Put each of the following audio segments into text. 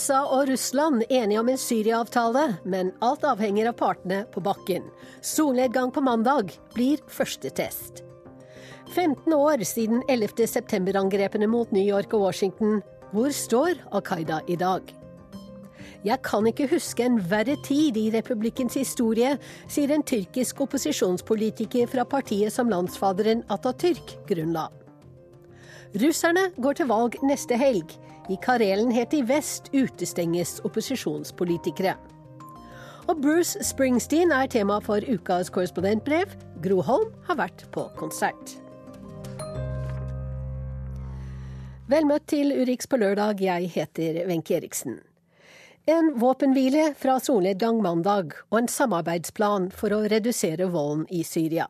USA og Russland enige om en Syria-avtale, men alt avhenger av partene på bakken. Solnedgang på mandag blir første test. 15 år siden 11. september-angrepene mot New York og Washington. Hvor står Al Qaida i dag? Jeg kan ikke huske en verre tid i republikkens historie, sier en tyrkisk opposisjonspolitiker fra partiet som landsfaderen Atatürk grunnla. Russerne går til valg neste helg. I Karelen het i vest utestenges opposisjonspolitikere. Og Bruce Springsteen er tema for ukas korrespondentbrev. Gro Holm har vært på konsert. Vel møtt til Urix på lørdag, jeg heter Wenche Eriksen. En våpenhvile fra solnedgang mandag og en samarbeidsplan for å redusere volden i Syria.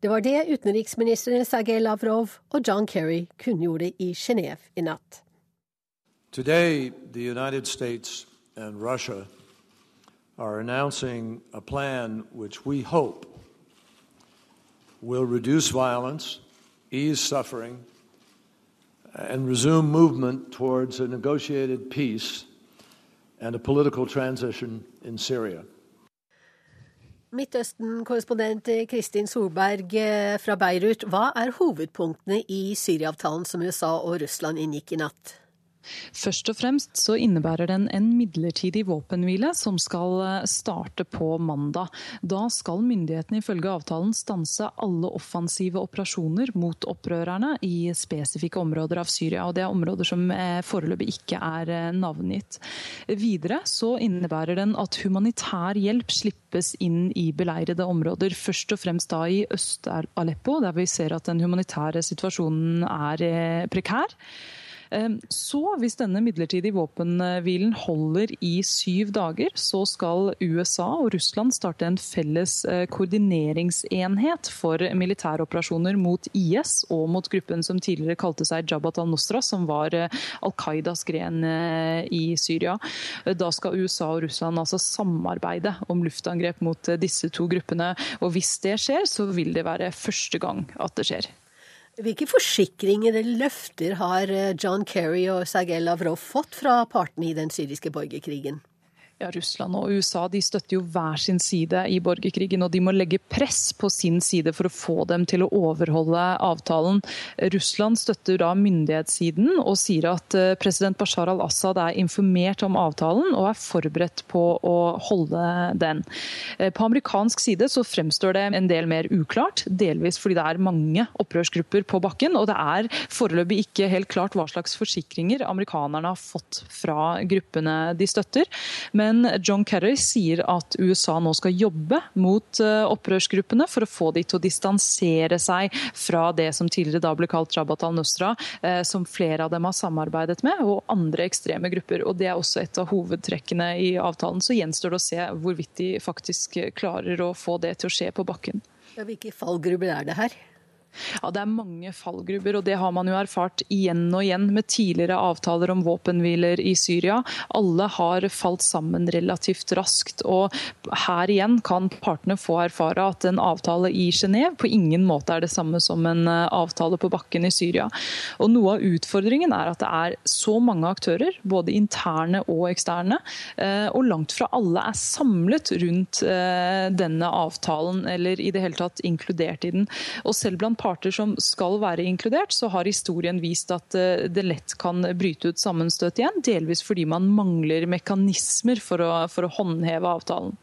Det var det utenriksministrene Sergej Lavrov og John Kerry kunngjorde i Genéve i natt. Today, the United States and Russia are announcing a plan which we hope will reduce violence, ease suffering, and resume movement towards a negotiated peace and a political transition in Syria. Midtøsten-korrespondent Kristin Solberg eh, fra Beirut, hva er hovedpunktene i Syria-avtalen som USA og Russland inngikk i natt? Først og fremst så innebærer den en midlertidig våpenhvile som skal eh, starte på mandag. Da skal myndighetene ifølge avtalen stanse alle offensive operasjoner mot opprørerne i spesifikke områder av Syria. og Det er områder som eh, foreløpig ikke er eh, navngitt. Videre så innebærer den at humanitær hjelp slippes inn i beleirede områder. Først og fremst da i Øst-Aleppo, der vi ser at den humanitære situasjonen er prekær. Ehm, så hvis denne midlertidige våpenhvilen holder i syv dager, så skal USA og Russland starte en felles eh, koordineringsenhet for militæroperasjoner mot IS og mot gruppen som tidligere kalte seg Jabhat al-Nusra, som var eh, Al Qaidas gren eh, i Syria. Da skal USA og Russland altså samarbeide om luftangrep mot disse to gruppene. Og hvis det skjer, så vil det være første gang at det skjer. Hvilke forsikringer eller løfter har eh, John Kerry og Sergej Lavrov fått fra partene i den syriske borgerkrigen? Ja, Russland og USA de støtter jo hver sin side i borgerkrigen, og de må legge press på sin side for å få dem til å overholde avtalen. Russland støtter da myndighetssiden og sier at eh, president Bashar al-Assad er informert om avtalen og er forberedt på å holde den. Eh, på amerikansk side så fremstår det en del mer uklart, delvis fordi det er mange opprørsgrupper på bakken, og det er foreløpig ikke helt klart hva slags forsikringer amerikanerne har fått fra gruppene de støtter. Men men John Kerry sier at USA nå skal jobbe mot eh, opprørsgruppene for å få de til å distansere seg fra det som tidligere da ble kalt Jabhat al-Nusra, eh, som flere av dem har samarbeidet med, og andre ekstreme grupper. Og Det er også et av hovedtrekkene i avtalen. Så gjenstår det å se hvorvidt de faktisk klarer å få det til å skje på bakken. Hvilke fallgrubber er det her? Ja, Det er mange fallgruber, og det har man jo erfart igjen og igjen med tidligere avtaler om våpenhviler i Syria. Alle har falt sammen relativt raskt. og Her igjen kan partene få erfare at en avtale i Genéve på ingen måte er det samme som en eh, avtale på bakken i Syria. Og Noe av utfordringen er at det er så mange aktører, både interne og eksterne, eh, og langt fra alle er samlet rundt eh, denne avtalen, eller i det hele tatt inkludert i den. Og selv blant parter som skal være inkludert, så har historien vist at eh, det lett kan bryte ut sammenstøt igjen. Delvis fordi man mangler mekanismer for å, for å håndheve avtalen.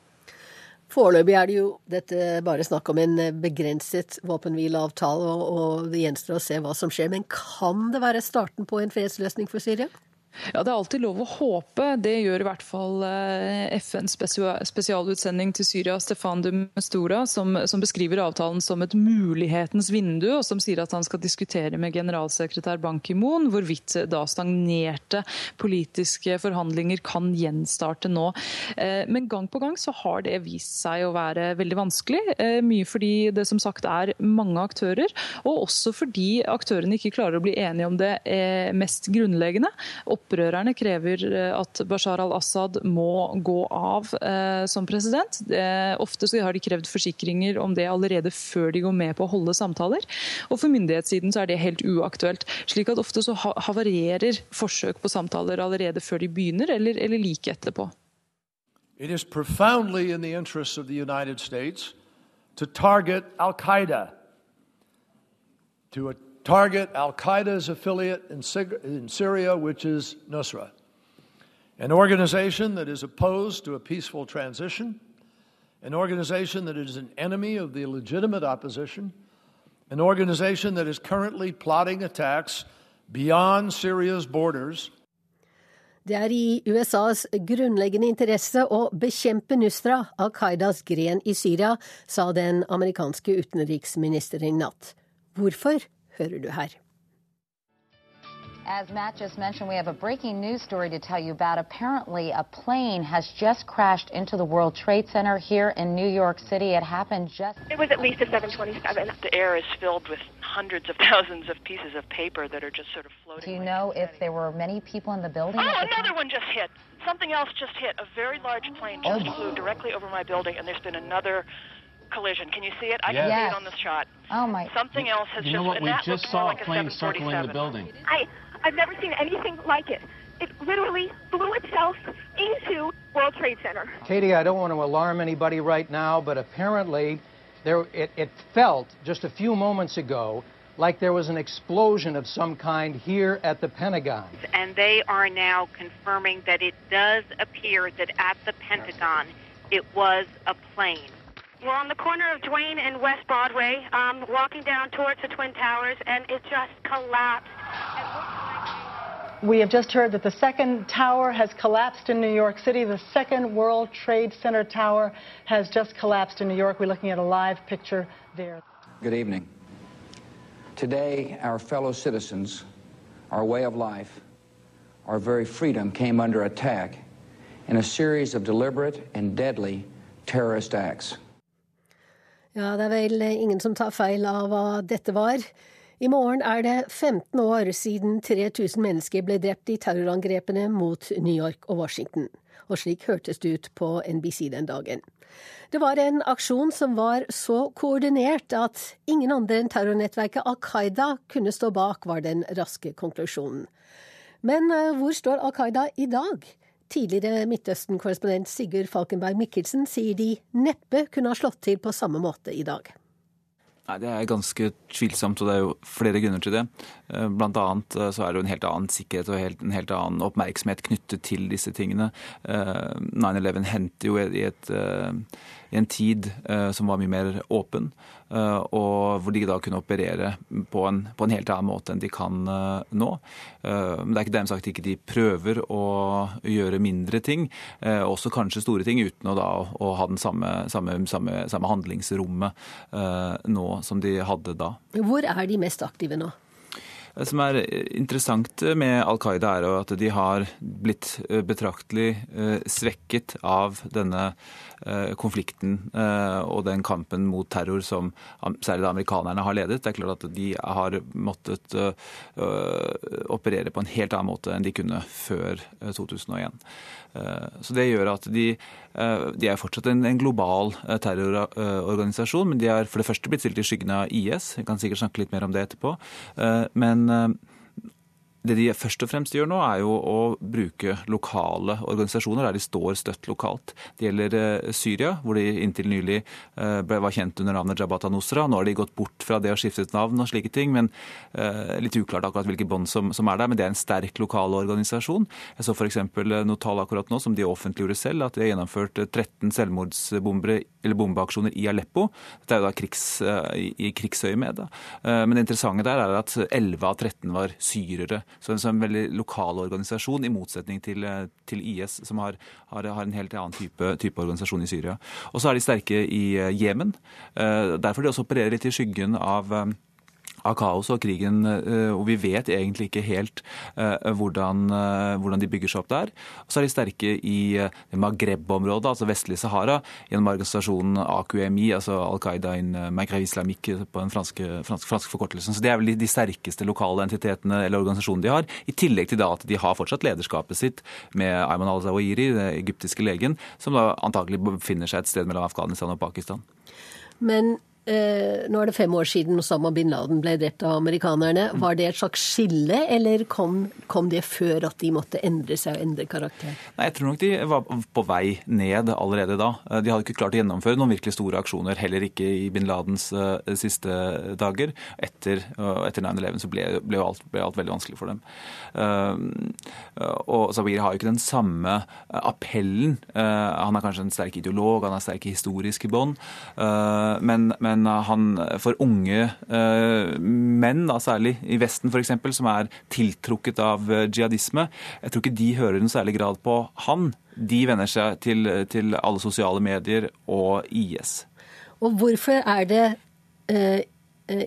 Foreløpig er det jo dette bare snakk om en begrenset våpenhvileavtale, og det gjenstår å se hva som skjer. Men kan det være starten på en fredsløsning for Syria? Ja, Det er alltid lov å håpe. Det gjør i hvert fall eh, FNs spesialutsending til Syria, Stefan de Mestura, som, som, beskriver avtalen som et mulighetens vindu, og som sier at han skal diskutere med generalsekretær Ban Ki-moon hvorvidt da stagnerte politiske forhandlinger kan gjenstarte nå. Eh, men gang på gang så har det vist seg å være veldig vanskelig. Eh, mye fordi det som sagt er mange aktører, og også fordi aktørene ikke klarer å bli enige om det mest grunnleggende. Og opprørerne krever at Bashar al-Assad må gå av som president. Ofte så har de krevd forsikringer om det allerede før de går med på å holde samtaler. Og for myndighetssiden så er det helt uaktuelt. slik at ofte så havarerer forsøk på samtaler allerede før de begynner, eller, eller like etterpå. It is profoundly in the interests of the United States to target Al Qaeda, to target Al Qaeda's affiliate in, in Syria, which is Nusra, an organization that is opposed to a peaceful transition, an organization that is an enemy of the legitimate opposition, an organization that is currently plotting attacks beyond Syria's borders. Det er i USAs grunnleggende interesse å bekjempe Nusra, Al Qaidas gren i Syria, sa den amerikanske utenriksministeren i natt. Hvorfor, hører du her. As Matt just mentioned, we have a breaking news story to tell you about. Apparently, a plane has just crashed into the World Trade Center here in New York City. It happened just. It was at least a 727. The air is filled with hundreds of thousands of pieces of paper that are just sort of floating. Do you know if there were many people in the building? Oh, another one just hit. Something else just hit. A very large plane just oh. flew directly over my building, and there's been another collision. Can you see it? I yes. can see it on the shot. Oh my! Something else has you just. know what? We just saw like a plane circling the building. I I've never seen anything like it. It literally blew itself into World Trade Center. Katie, I don't want to alarm anybody right now, but apparently there, it, it felt just a few moments ago like there was an explosion of some kind here at the Pentagon. And they are now confirming that it does appear that at the Pentagon it was a plane. We're on the corner of Duane and West Broadway, um, walking down towards the Twin Towers, and it just collapsed. We have just heard that the second tower has collapsed in New York City. The second World Trade Center tower has just collapsed in New York. We're looking at a live picture there. Good evening. Today, our fellow citizens, our way of life, our very freedom came under attack in a series of deliberate and deadly terrorist acts. Ja, det er vel ingen som tar feil av hva dette var. I morgen er det 15 år siden 3000 mennesker ble drept i terrorangrepene mot New York og Washington. Og slik hørtes det ut på NBC den dagen. Det var en aksjon som var så koordinert at ingen andre enn terrornettverket Al Qaida kunne stå bak, var den raske konklusjonen. Men eh, hvor står Al Qaida i dag? Tidligere Midtøsten-korrespondent Sigurd Falkenberg Mikkelsen sier de neppe kunne ha slått til på samme måte i dag. Nei, Det er ganske tvilsomt, og det er jo flere grunner til det. Eh, blant annet eh, så er det jo en helt annen sikkerhet og en helt annen oppmerksomhet knyttet til disse tingene. 9-11 henter hendte jo i, et, i en tid som var mye mer åpen, og hvor de da kunne operere på en, på en helt annen måte enn de kan nå. Men det er ikke dermed sagt ikke de prøver å gjøre mindre ting, også kanskje store ting, uten å da å ha den samme, samme, samme, samme handlingsrommet nå som de hadde da. Hvor er de mest aktive nå? Det som er interessant med Al Qaida, er at de har blitt eh, betraktelig eh, svekket av denne eh, konflikten og den kampen mot terror som særlig amerikanerne har ledet. Det er klart at de har måttet operere på en helt annen måte enn de kunne før 2001. Så det gjør at de, de er fortsatt en, global terrororganisasjon, men de har for det første blitt stilt i skyggen av IS. Jeg kan sikkert snakke litt mer om det etterpå. Men men det de først og fremst gjør nå, er jo å bruke lokale organisasjoner der de står støtt lokalt. Det gjelder eh, Syria, hvor de inntil nylig eh, ble, var kjent under navnet Jabhat al-Nusra. Nå har de gått bort fra det og skiftet navn og slike ting. men eh, Litt uklart akkurat hvilke bånd som, som, er der, men det er en sterk lokal organisasjon. Jeg så f.eks. noe tall akkurat nå som de offentliggjorde selv, at de har gjennomført 13 selvmordsbombere eller bombeaksjoner i Aleppo. Dette er jo da krigs, i, i krigsøyemed. Men det interessante der er at 11 av 13 var syrere. Så en, veldig lokal organisasjon, i motsetning til, eh, til IS, som har, har, har, en helt annen type, type, organisasjon i Syria. Og så er de sterke i eh, Jemen. Eh, derfor de også opererer litt i skyggen av av kaos og krigen, og vi vet egentlig ikke helt hvordan, hvordan de bygger seg opp der. Og så er de sterke i Maghreb-området, altså vestlig Sahara, gjennom organisasjonen AQMI, altså Al Qaida in Maghreb Islamique på den franske, franske, franske forkortelsen. Så Det er vel de sterkeste lokale entitetene eller organisasjonene de har. I tillegg til da at de har fortsatt lederskapet sitt med Ayman al-Zawahiri, den egyptiske legen, som da antagelig befinner seg et sted mellom Afghanistan og Pakistan. Men Eh, nå er det fem år siden Osama bin Laden ble drept av amerikanerne. Var det et slags skille, eller kom, kom, det før at de måtte endre seg og endre karakter? Nei, Jeg tror nok de var på vei ned allerede da. Eh, de hadde ikke klart å gjennomføre noen virkelig store aksjoner, heller ikke i bin Ladens uh, siste dager. Etter, etter 9-11 så ble, ble, alt, ble, alt, veldig vanskelig for dem. Og Zabir har jo ikke den samme appellen. han er kanskje en sterk ideolog, han er sterk i historiske bånd. men, men men han, for unge eh, menn, da, særlig i Vesten f.eks., som er tiltrukket av eh, jihadisme, jeg tror ikke de hører noen særlig grad på han. De venner seg til, til alle sosiale medier og IS. Og hvorfor er det eh,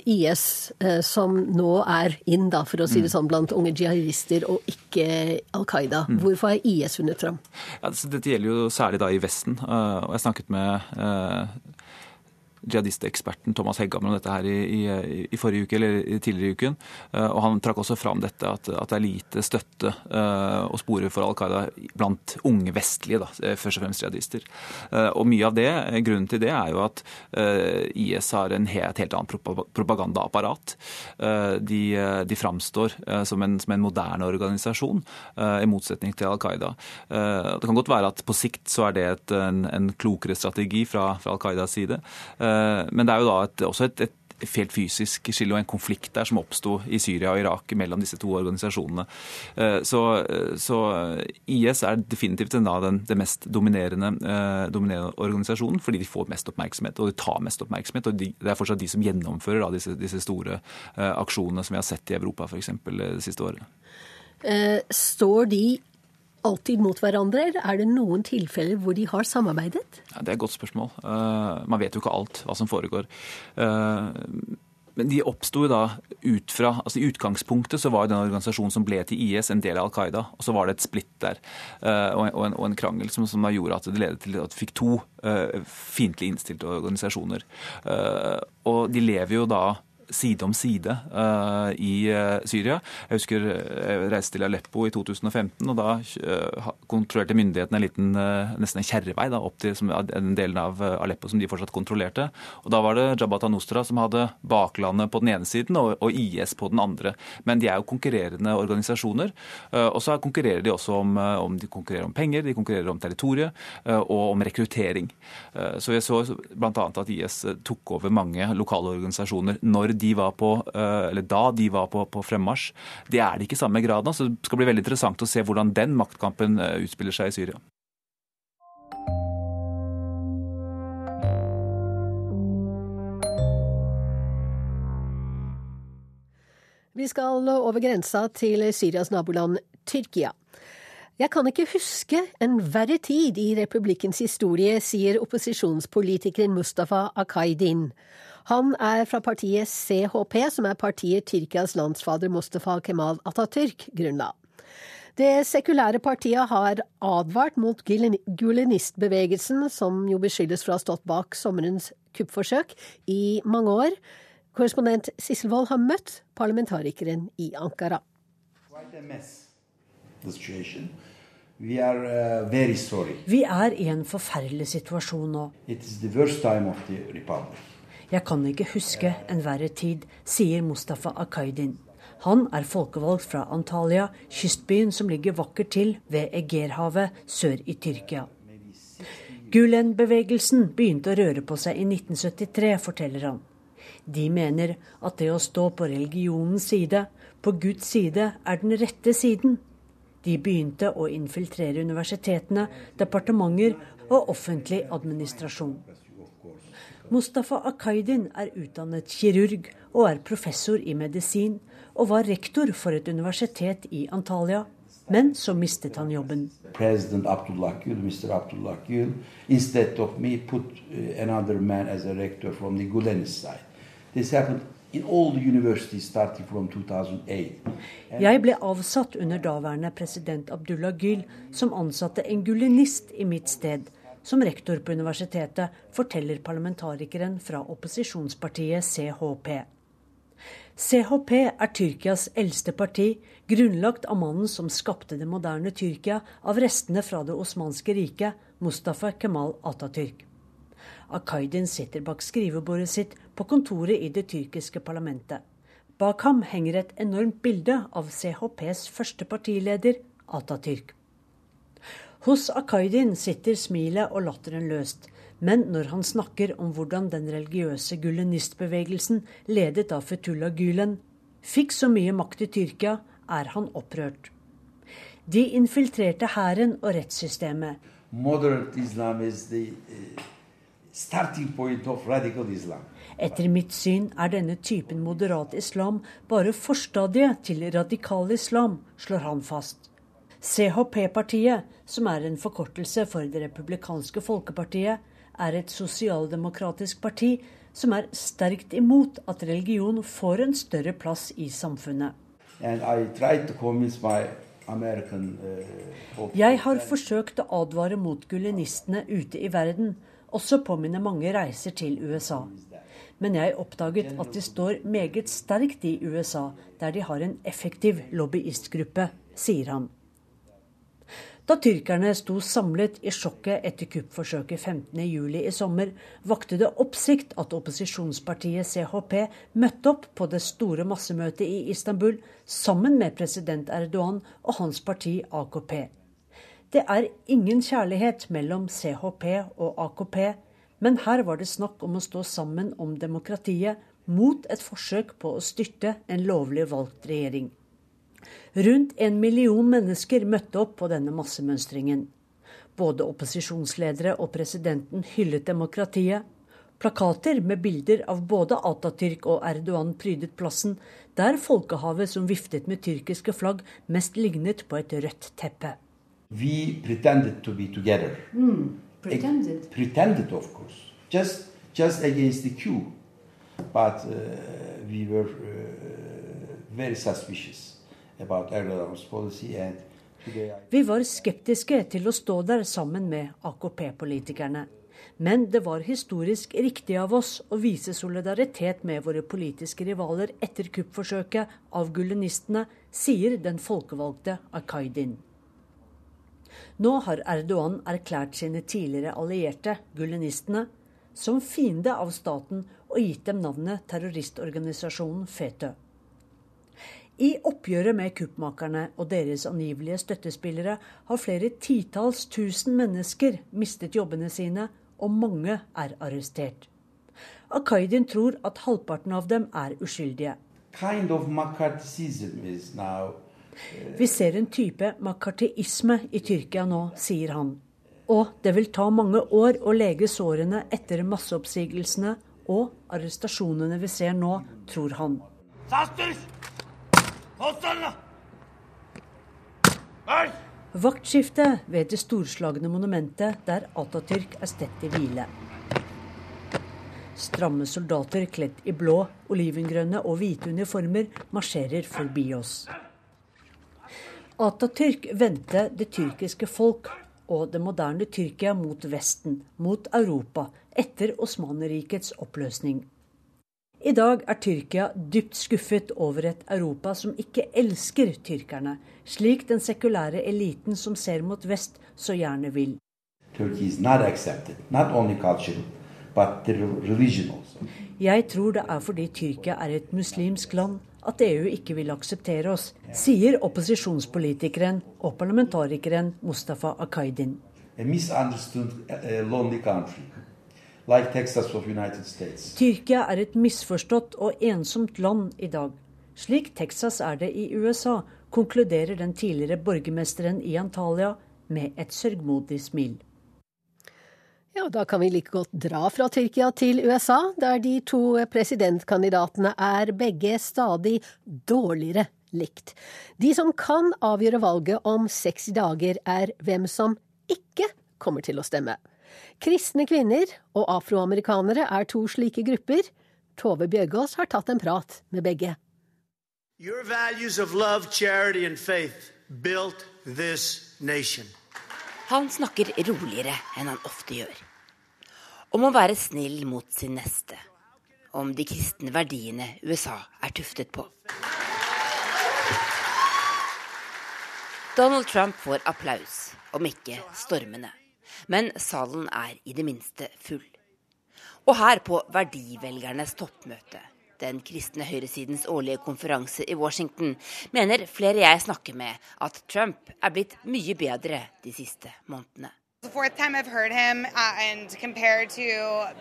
IS eh, som nå er inn, da, for å si det mm. sånn, blant unge jihadister, og ikke Al Qaida. Mm. Hvorfor har IS vunnet fram? Ja, dette gjelder jo særlig da i Vesten. og Jeg snakket med jihadisteksperten Thomas Hegghammer om dette her i, i, i, forrige uke, eller tidligere i uken. Eh, og Han trakk også fram dette at, at det er lite støtte og spore for Al Qaida blant unge vestlige, da, eh, først og fremst jihadister. Og Mye av det, grunnen til det er jo at IS har en helt, helt annet propagandaapparat. de, de framstår som en, som, en, moderne organisasjon, i motsetning til Al Qaida. det kan godt være at på sikt så er det et, en, en, klokere strategi fra, fra Al Qaidas side. Eh, men det er jo da et, også et, et helt fysisk skille og en konflikt der som oppsto i Syria og Irak mellom disse to organisasjonene. Eh, så, så IS er definitivt den, den, den mest dominerende, eh, dominerende, organisasjonen, fordi de får mest oppmerksomhet og de tar mest oppmerksomhet. og de, Det er fortsatt de som gjennomfører da, disse, disse, store aksjonene som vi har sett i Europa f.eks. det siste året. Står de alltid mot hverandre, er det noen tilfeller hvor de har samarbeidet? Ja, det er et godt spørsmål. Uh, man vet jo ikke alt hva som foregår. Uh, men de oppsto da ut fra altså I utgangspunktet så var den organisasjonen som ble til IS, en del av Al Qaida. Og så var det et splitt der uh, og, en, og, en, krangel som, som, gjorde at det ledet til at vi fikk to uh, fiendtlig innstilte organisasjoner. Uh, og de lever jo da side om side uh, i uh, Syria. Jeg husker jeg reiste til Aleppo i 2015, og da uh, kontrollerte myndighetene en liten, nesten en kjerrevei da, opp til som, den delen av Aleppo som de fortsatt kontrollerte. Og Da var det Jabhat al-Nusra som hadde baklandet på den ene siden og, og, IS på den andre. Men de er jo konkurrerende organisasjoner. og så konkurrerer de også om, om, de konkurrerer om penger, de konkurrerer om territoriet og om rekruttering. så jeg så bl.a. at IS tok over mange lokale organisasjoner når de var på, eh, eller da de var på, på fremmarsj. Det er det ikke i samme grad nå. så Det skal bli veldig interessant å se hvordan den maktkampen eh, utspiller seg i Syria. Vi skal over grensa til Syrias naboland Tyrkia. Jeg kan ikke huske en verre tid i republikkens historie, sier opposisjonspolitikeren Mustafa Akaidin. Han er fra partiet CHP, som er partiet Tyrkias landsfader Mustafa Kemal Atatürk grunnla. Det sekulære partiet har advart mot gulenistbevegelsen, som jo beskyldes for å ha stått bak sommerens kuppforsøk, i mange år. Korrespondent Sisselvold har møtt parlamentarikeren i Ankara. We are, uh, Vi er i en forferdelig situasjon nå. Jeg kan ikke huske en verre tid, sier Mustafa Akaidin. Han er folkevalgt fra Antalya, kystbyen som ligger vakkert til ved Egerhavet sør i Tyrkia. Gulen-bevegelsen begynte å røre på seg i 1973, forteller han. De mener at det å stå på religionens side, på Guds side, er den rette siden. De begynte å infiltrere universitetene, departementer og offentlig administrasjon. Mustafa Akaydin er utdannet kirurg og er professor i medisin, og var rektor for et universitet i Antalya. Men så mistet han jobben. President Abdullah Gül, Mr. Abdullah Gül, instead of me, put uh, another man as a rector from the Gulenis side. This happened Jeg ble avsatt under daværende president Abdullah Gül, som ansatte en gulenist i mitt sted. Som rektor på universitetet, forteller parlamentarikeren fra opposisjonspartiet CHP. CHP er Tyrkias eldste parti, grunnlagt av mannen som skapte det moderne Tyrkia av restene fra det osmanske riket, Mustafa Kemal Atatürk. Akaydin sitter bak skrivebordet sitt på kontoret i det tyrkiske parlamentet. Bak ham henger et enormt bilde av CHPs første partileder, Atatürk. Hos Akaydin sitter smilet og latteren løst. Men når han snakker om hvordan den religiøse gulenistbevegelsen, ledet av Fetullah Gülen, fikk så mye makt i Tyrkia, er han opprørt. De infiltrerte hæren og rettssystemet. Islam. Etter mitt syn er denne typen moderat islam bare forstadiet til radikal islam, slår han fast. CHP-partiet, som er en forkortelse for Det republikanske folkepartiet, er et sosialdemokratisk parti som er sterkt imot at religion får en større plass i samfunnet. Uh, Jeg har forsøkt å advare mot gulenistene ute i verden, også på mine mange reiser til USA. Men jeg oppdaget at de står meget sterkt i USA, der de har en effektiv lobbyistgruppe, sier han. Da tyrkerne sto samlet i sjokket etter kuppforsøket 15.07 i sommer, vakte det oppsikt at opposisjonspartiet CHP møtte opp på det store massemøtet i Istanbul sammen med president Erdogan og hans parti AKP. Det er ingen kjærlighet mellom CHP og AKP, men her var det snakk om å stå sammen om demokratiet mot et forsøk på å styrte en lovlig valgt regjering. Rundt en million mennesker møtte opp på denne massemønstringen. Både opposisjonsledere og presidenten hyllet demokratiet. Plakater med bilder av både Atatürk og Erdogan prydet plassen, der folkehavet som viftet med tyrkiske flagg, mest lignet på et rødt teppe. We pretended to be together. Mm, pretended? Pretended, of course. Just, just against the queue. But uh, we were uh, very suspicious. Vi var skeptiske til å stå der sammen med AKP-politikerne. Men det var historisk riktig av oss å vise solidaritet med våre politiske rivaler etter kuppforsøket av gulenistene, sier den folkevalgte Akaydin. Nå har Erdogan erklært sine tidligere allierte, gulenistene, som fiende av staten og gitt dem navnet terroristorganisasjonen FETØ. I oppgjøret med kuppmakerne og deres angivelige støttespillere har flere titalls tusen mennesker mistet jobbene sine, og mange er arrestert. Akaidin tror at halvparten av dem er uskyldige. Kind of now, uh... Vi ser en type makarteisme i Tyrkia nå, sier han. Og det vil ta mange år å lege sårene etter masseoppsigelsene og arrestasjonene vi ser nå, tror han. Sasters! Vaktskifte ved det storslagne monumentet der Atatürk er stedt i hvile. Stramme soldater kledd i blå, olivengrønne og hvite uniformer marsjerer forbi oss. Atatürk vendte det tyrkiske folk og det moderne Tyrkia mot Vesten, mot Europa, etter Osmanrikets oppløsning. I dag er Tyrkia dypt skuffet over et Europa som ikke elsker tyrkerne, slik den sekulære eliten som ser mot vest, så gjerne vil. Jeg tror det er fordi Tyrkia er et muslimsk land at EU ikke vil akseptere oss, sier opposisjonspolitikeren og parlamentarikeren Mustafa Akaydin. A misunderstood, uh, lonely country like Texas of United States. Tyrkia er et misforstått og ensomt land i dag. Slik Texas er det i USA, konkluderer den tidligere borgermesteren i Antalya med et sørgmodig smil. Ja, Da kan vi like godt dra fra Tyrkia til USA, der de to presidentkandidatene er begge stadig dårligere likt. De som kan avgjøre valget om seks dager, er hvem som ikke kommer til å stemme. Kristne kvinner og afroamerikanere er to slike grupper. Tove Bjørgaas har tatt en prat med begge. Your values of love, charity and faith built this nation. Han snakker roligere enn han ofte gjør. Om å være snill mot sin neste. Om de kristne verdiene USA er tuftet på. Donald Trump får applaus, om ikke stormende. Men salen er i det minste full. Og her på Verdivelgernes toppmøte, den kristne høyresidens årlige konferanse i Washington, mener flere jeg snakker med at Trump er blitt mye bedre de siste månedene. The fourth time I've heard him, uh, and compared to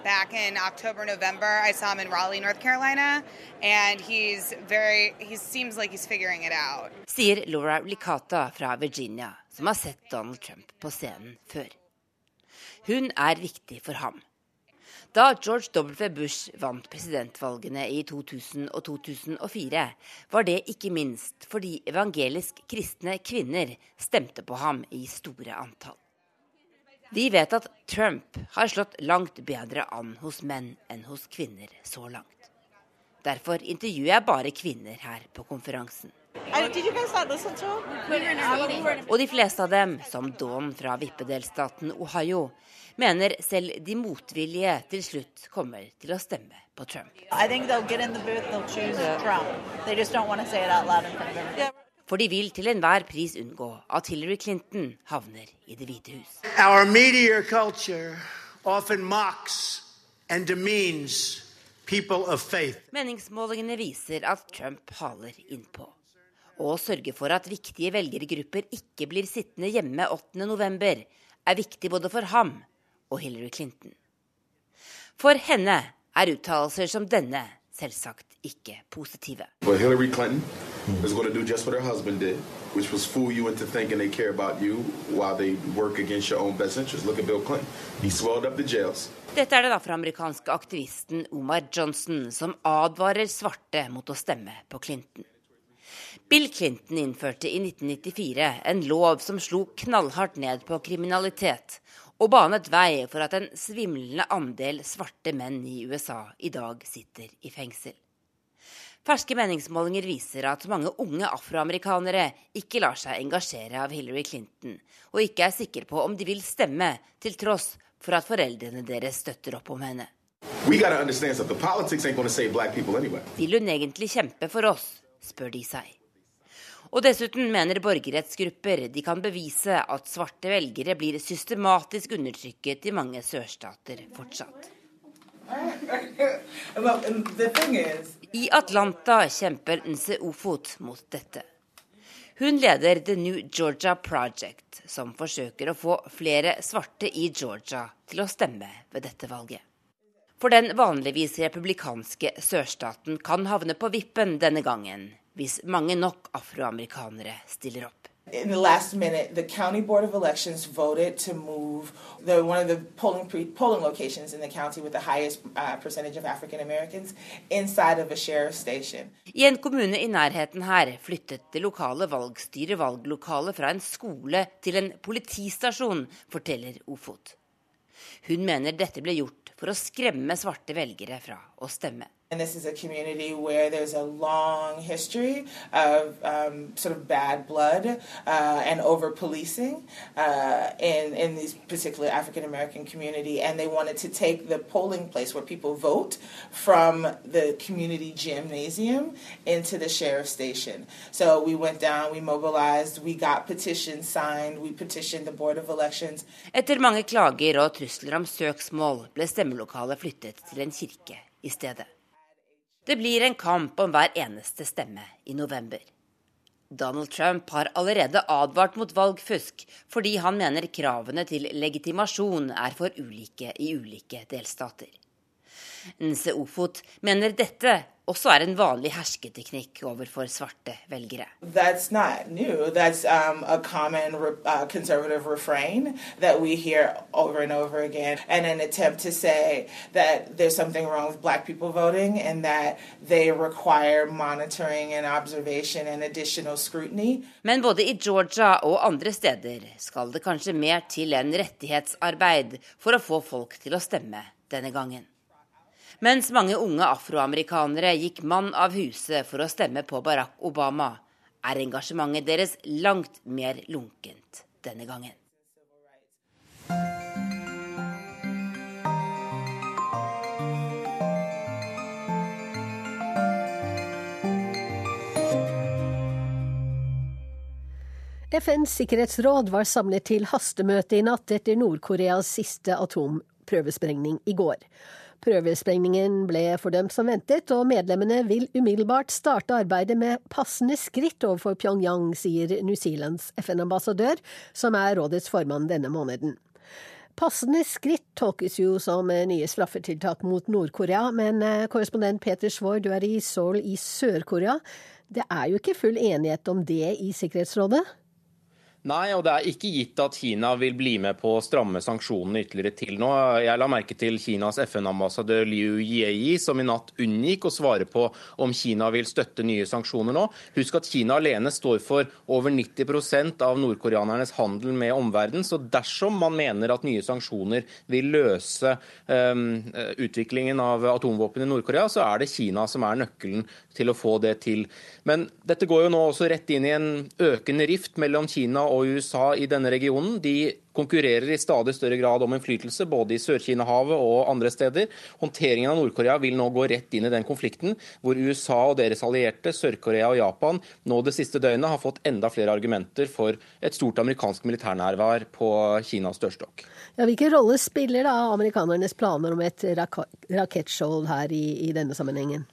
back in October, November, I saw him in Raleigh, North Carolina, and he's very, he seems like he's figuring it out. Sier Laura Licata fra Virginia, som har sett Donald Trump på scenen før. Hun er viktig for ham. Da George W. Bush vant presidentvalgene i 2000 og 2004, var det ikke minst fordi evangelisk kristne kvinner stemte på ham i store antall. Vi vet at Trump har slått langt bedre an hos menn enn hos kvinner så langt. Derfor intervjuer jeg bare kvinner her på konferansen. Og de fleste av dem, som Dawn fra vippedelstaten Ohio, mener selv de motvillige til slutt kommer til å stemme på Trump. For de vil til enhver pris unngå at Hillary Clinton havner i Det hvite hus. Our media culture often mocks and demeans. Meningsmålingene viser at Trump haler innpå. Og sørge for at viktige velgergrupper ikke blir sittende hjemme 8.11, er viktig både for ham og Hillary Clinton. For henne er uttalelser som denne selvsagt ikke positive. For Hillary Clinton is going to do just what her husband did, which was fool you into thinking they care about you while they work against your own best interests. Look at Bill Clinton. He swelled up the jails. Dette er den afroamerikanske aktivisten Omar Johnson som advarer svarte mot å stemme på Clinton. Bill Clinton innførte i 1994 en lov som slo knallhardt ned på kriminalitet, og banet vei for at en svimlende andel svarte menn i USA i dag sitter i fengsel. Ferske meningsmålinger viser at mange unge afroamerikanere ikke lar seg engasjere av Hillary Clinton, og ikke er sikre på om de vil stemme, til tross for at foreldrene deres støtter opp om henne. Anyway. Vil hun egentlig kjempe for oss, spør de seg. Og dessuten mener borgerrettsgrupper de kan bevise at svarte velgere blir systematisk undertrykket i mange sørstater fortsatt. I Atlanta kjemper Nse Ofot mot dette. Hun leder The New Georgia Project, som forsøker å få flere svarte i Georgia til å stemme ved dette valget. For den vanligvis republikanske sørstaten kan havne på vippen denne gangen, hvis mange nok afroamerikanere stiller opp. In the last minute, the county board of elections voted to move the, one of the polling pre, polling locations in the county with the highest uh, percentage of African Americans inside of a sheriff's station. I en kommune i nærheten her flyttet det lokale valgstyret valglokalet fra en skole til en politistasjon, forteller Ofot. Hun mener dette ble gjort for å skremme svarte velgere fra å stemme. And this is a community where there's a long history of um, sort of bad blood uh, and over policing uh, in, in this particular African American community. And they wanted to take the polling place where people vote from the community gymnasium into the sheriff's station. So we went down, we mobilized, we got petitions signed, we petitioned the Board of Elections. Etter mange klager og trusler om søksmål ble stemmelokalet flyttet til en kirke i stedet. Det blir en kamp om hver eneste stemme i november. Donald Trump har allerede advart mot valgfusk fordi han mener kravene til legitimasjon er for ulike i ulike delstater. Nse Ofot mener dette også er en vanlig hersketeknikk overfor svarte velgere. That's not new. That's um, a common uh, conservative refrain that we hear over and over again, and an attempt to say that there's something wrong with black people voting and that they require monitoring and observation and additional scrutiny. Men både i Georgia og andre steder skal det kanskje mer til enn rettighetsarbeid for å få folk til å stemme denne gangen. Mens mange unge afroamerikanere gikk mann av huset for å stemme på Barack Obama, er engasjementet deres langt mer lunkent denne gangen. FNs sikkerhetsråd var samlet til hastemøte i natt etter Nord-Koreas siste atomprøvesprengning i går. Prøvesprengningen ble fordømt som ventet, og medlemmene vil umiddelbart starte arbeidet med passende skritt overfor Pyongyang, sier New Zealands FN-ambassadør, som er rådets formann denne måneden. Passende skritt tolkes jo som nye straffetiltak mot Nord-Korea, men eh, korrespondent Peter Svaar, du er i Seoul i Sør-Korea. Det er jo ikke full enighet om det i Sikkerhetsrådet? Nei, og det er ikke gitt at Kina vil bli med på å stramme sanksjonene ytterligere til nå. Jeg la merke til Kinas FN-ambassadør Liu Jieyi, som i natt unngikk å svare på om Kina vil støtte nye sanksjoner nå. Husk at Kina alene står for over 90% av nordkoreanernes handel med omverdenen. Så dersom man mener at nye sanksjoner vil løse um, utviklingen av atomvåpen i Nord-Korea, så er det Kina som er nøkkelen til å få det til. Men dette går jo nå også rett inn i en økende rift mellom Kina og og USA i denne regionen. De konkurrerer i stadig større grad om innflytelse, både i Sør-Kina-havet og andre steder. Håndteringen av Nord-Korea vil nå gå rett inn i den konflikten, hvor USA og deres allierte, Sør-Korea og Japan, nå det siste døgnet har fått enda flere argumenter for et stort amerikansk militærnærvær på Kinas dørstokk. Ja, hvilken rolle spiller da amerikanernes planer om et rak rakettskjold her i, i denne sammenhengen?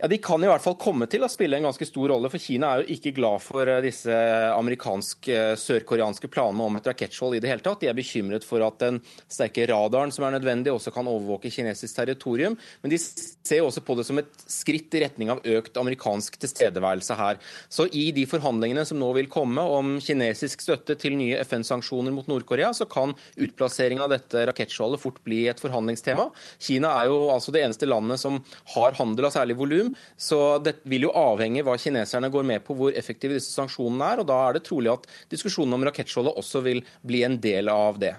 Ja, De kan i hvert fall komme til å spille en ganske stor rolle, for Kina er jo ikke glad for eh, disse amerikansk-sørkoreanske planene om et rakettskjold i det hele tatt. De er bekymret for at den sterke radaren som er nødvendig, også kan overvåke kinesisk territorium. Men de ser også på det som et skritt i retning av økt amerikansk tilstedeværelse her. Så i de forhandlingene som nå vil komme om kinesisk støtte til nye FN-sanksjoner mot Nord-Korea, så kan utplassering av dette rakettskjoldet fort bli et forhandlingstema. Kina er jo altså det eneste landet som har handel av særlig volum så det vil jo avhenge hva kineserne går med på, hvor effektive disse sanksjonene er. og Da er det trolig at diskusjonen om rakettskjoldet også vil bli en del av det.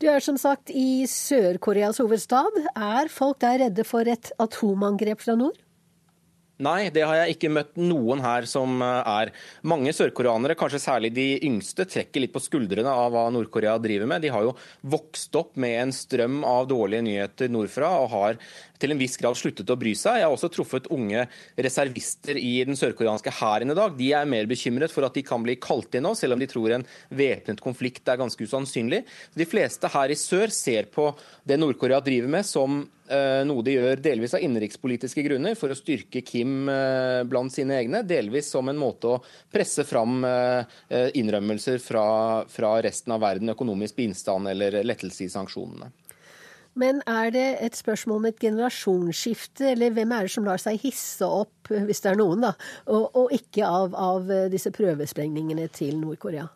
Du er som sagt i Sør-Koreas hovedstad. Er folk der redde for et atomangrep fra nord? Nei, det har jeg ikke møtt noen her som eh, er. Mange sørkoreanere, kanskje særlig de yngste, trekker litt på skuldrene av hva Nord-Korea driver med. De har jo vokst opp med en strøm av dårlige nyheter nordfra og har til en viss grad sluttet å bry seg. Jeg har også truffet unge reservister i den sørkoreanske hæren i dag. De er mer bekymret for at de kan bli kalt inn nå, selv om de tror en væpnet konflikt er ganske usannsynlig. De fleste her i sør ser på det Nord-Korea driver med som eh, noe de gjør delvis av innenrikspolitiske grunner for å styrke Kim eh, blant sine egne, delvis som en måte å presse fram eh, innrømmelser fra, fra resten av verden, økonomisk bistand eller lettelse i sanksjonene. Men er det et spørsmål om et generasjonsskifte, eller hvem er det som lar seg hisse opp, hvis det er noen, da, og, og ikke av, av disse prøvesprengningene til Nord-Korea?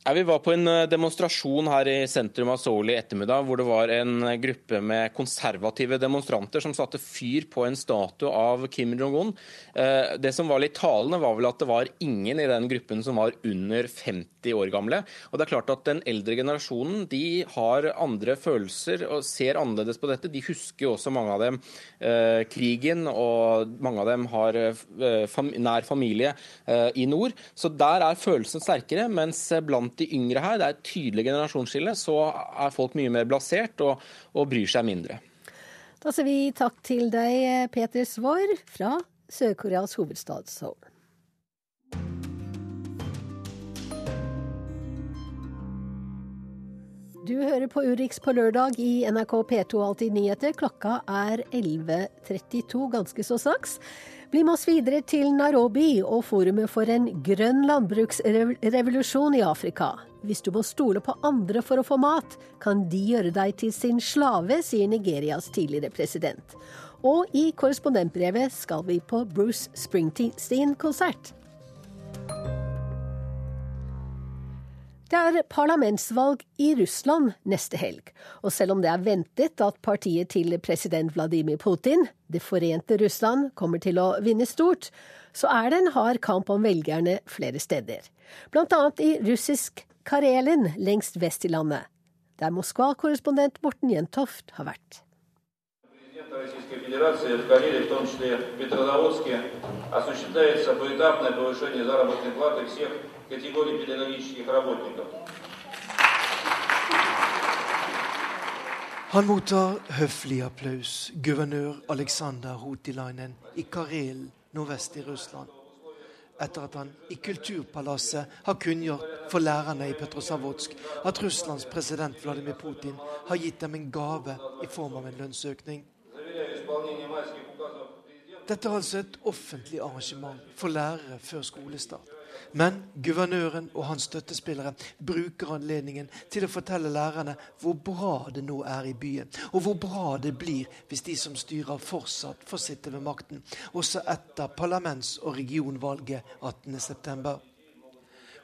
Vi var på en eh, demonstrasjon her i sentrum av Seoul i ettermiddag, hvor det var en gruppe med konservative demonstranter som satte fyr på en statue av Kim Jong-un. Eh, det som var litt talende, var vel at det var ingen i den gruppen som var under 50 år gamle. Og det er klart at Den eldre generasjonen de har andre følelser og ser annerledes på dette. De husker jo også mange av dem eh, krigen, og mange av dem har nær familie i nord. Så der er følelsen sterkere. mens blant blant de yngre her, det er et tydelig generasjonsskille, så er folk mye mer blasert og, og bryr seg mindre. Da sier vi takk til deg, Peter Svaar fra Sør-Koreas hovedstad Seoul. Du hører på Urix på lørdag i NRK P2 Alltid nyheter. Klokka er 11.32 ganske så straks. Bli med oss videre til Nairobi og forumet for en grønn landbruksrevolusjon i Afrika. Hvis du må stole på andre for å få mat, kan de gjøre deg til sin slave, sier Nigerias tidligere president. Og i korrespondentbrevet skal vi på Bruce Springsteen-konsert. Det er parlamentsvalg i Russland neste helg, og selv om det er ventet at partiet til president Vladimir Putin, Det forente Russland, kommer til å vinne stort, så er det en hard kamp om velgerne flere steder. Blant annet i russisk Karelen lengst vest i landet, der Moskva-korrespondent Morten Jentoft har vært. Российской Федерации в Карелии, в том числе в Петрозаводске, осуществляется поэтапное повышение заработной платы всех категорий педагогических работников. Han mottar høflig applaus, guvernør Aleksandr Hotilainen i Karelen nordvest i Russland. Etter at han i Kulturpalasset har kunngjort for lærerne i Petrosavodsk at Russlands president Vladimir Putin har gitt dem en gave i form av en lønnsøkning. Dette er altså et offentlig arrangement for lærere før skolestart. Men guvernøren og hans støttespillere bruker anledningen til å fortelle lærerne hvor bra det nå er i byen, og hvor bra det blir hvis de som styrer, fortsatt får sitte ved makten, også etter parlaments- og regionvalget 18.9.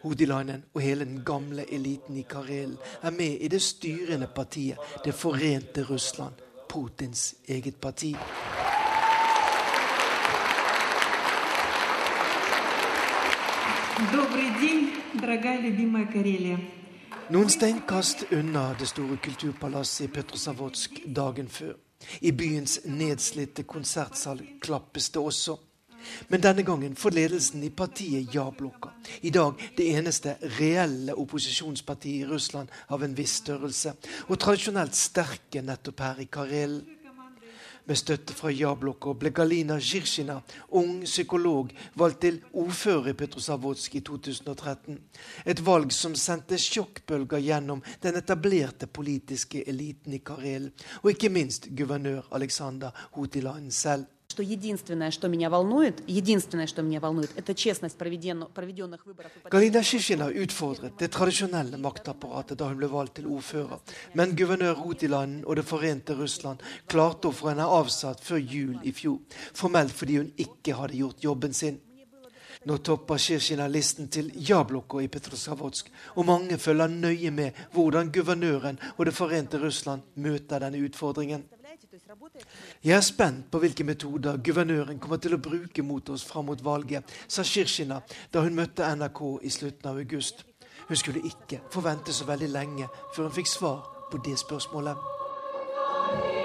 Hodilainen og hele den gamle eliten i Karelen er med i det styrende partiet Det forente Russland, Putins eget parti. Noen steinkast unna det store kulturpalasset i Petrosavodsk dagen før. I byens nedslitte konsertsal klappes det også. Men denne gangen får ledelsen i partiet Ja-blokka, i dag det eneste reelle opposisjonspartiet i Russland av en viss størrelse, og tradisjonelt sterke nettopp her i Karelen. Med støtte fra Ja-blokka ble Galina Zjirkina, ung psykolog, valgt til ordfører i Petrosavodsk i 2013. Et valg som sendte sjokkbølger gjennom den etablerte politiske eliten i Karelen, og ikke minst guvernør Aleksandr Hotilainen selv что единственное, что меня волнует, единственное, что меня волнует, это честность проведенных выборов. Galina Shishina utfordret det tradisjonelle maktapparatet da hun ble valgt til ordfører. Men guvernør Hotiland og Det forente Russland klarte å få henne avsatt før jul i fjor. Formelt fordi hun ikke hadde gjort jobben sin. Nå topper Shishina listen til ja-blokka i Petrosavodsk, og mange følger nøye med hvordan guvernøren og Det forente Russland møter denne utfordringen. Jeg er spent på hvilke metoder guvernøren kommer til å bruke mot oss fram mot valget, sa Shirshina da hun møtte NRK i slutten av august. Hun skulle ikke forvente så veldig lenge før hun fikk svar på det spørsmålet.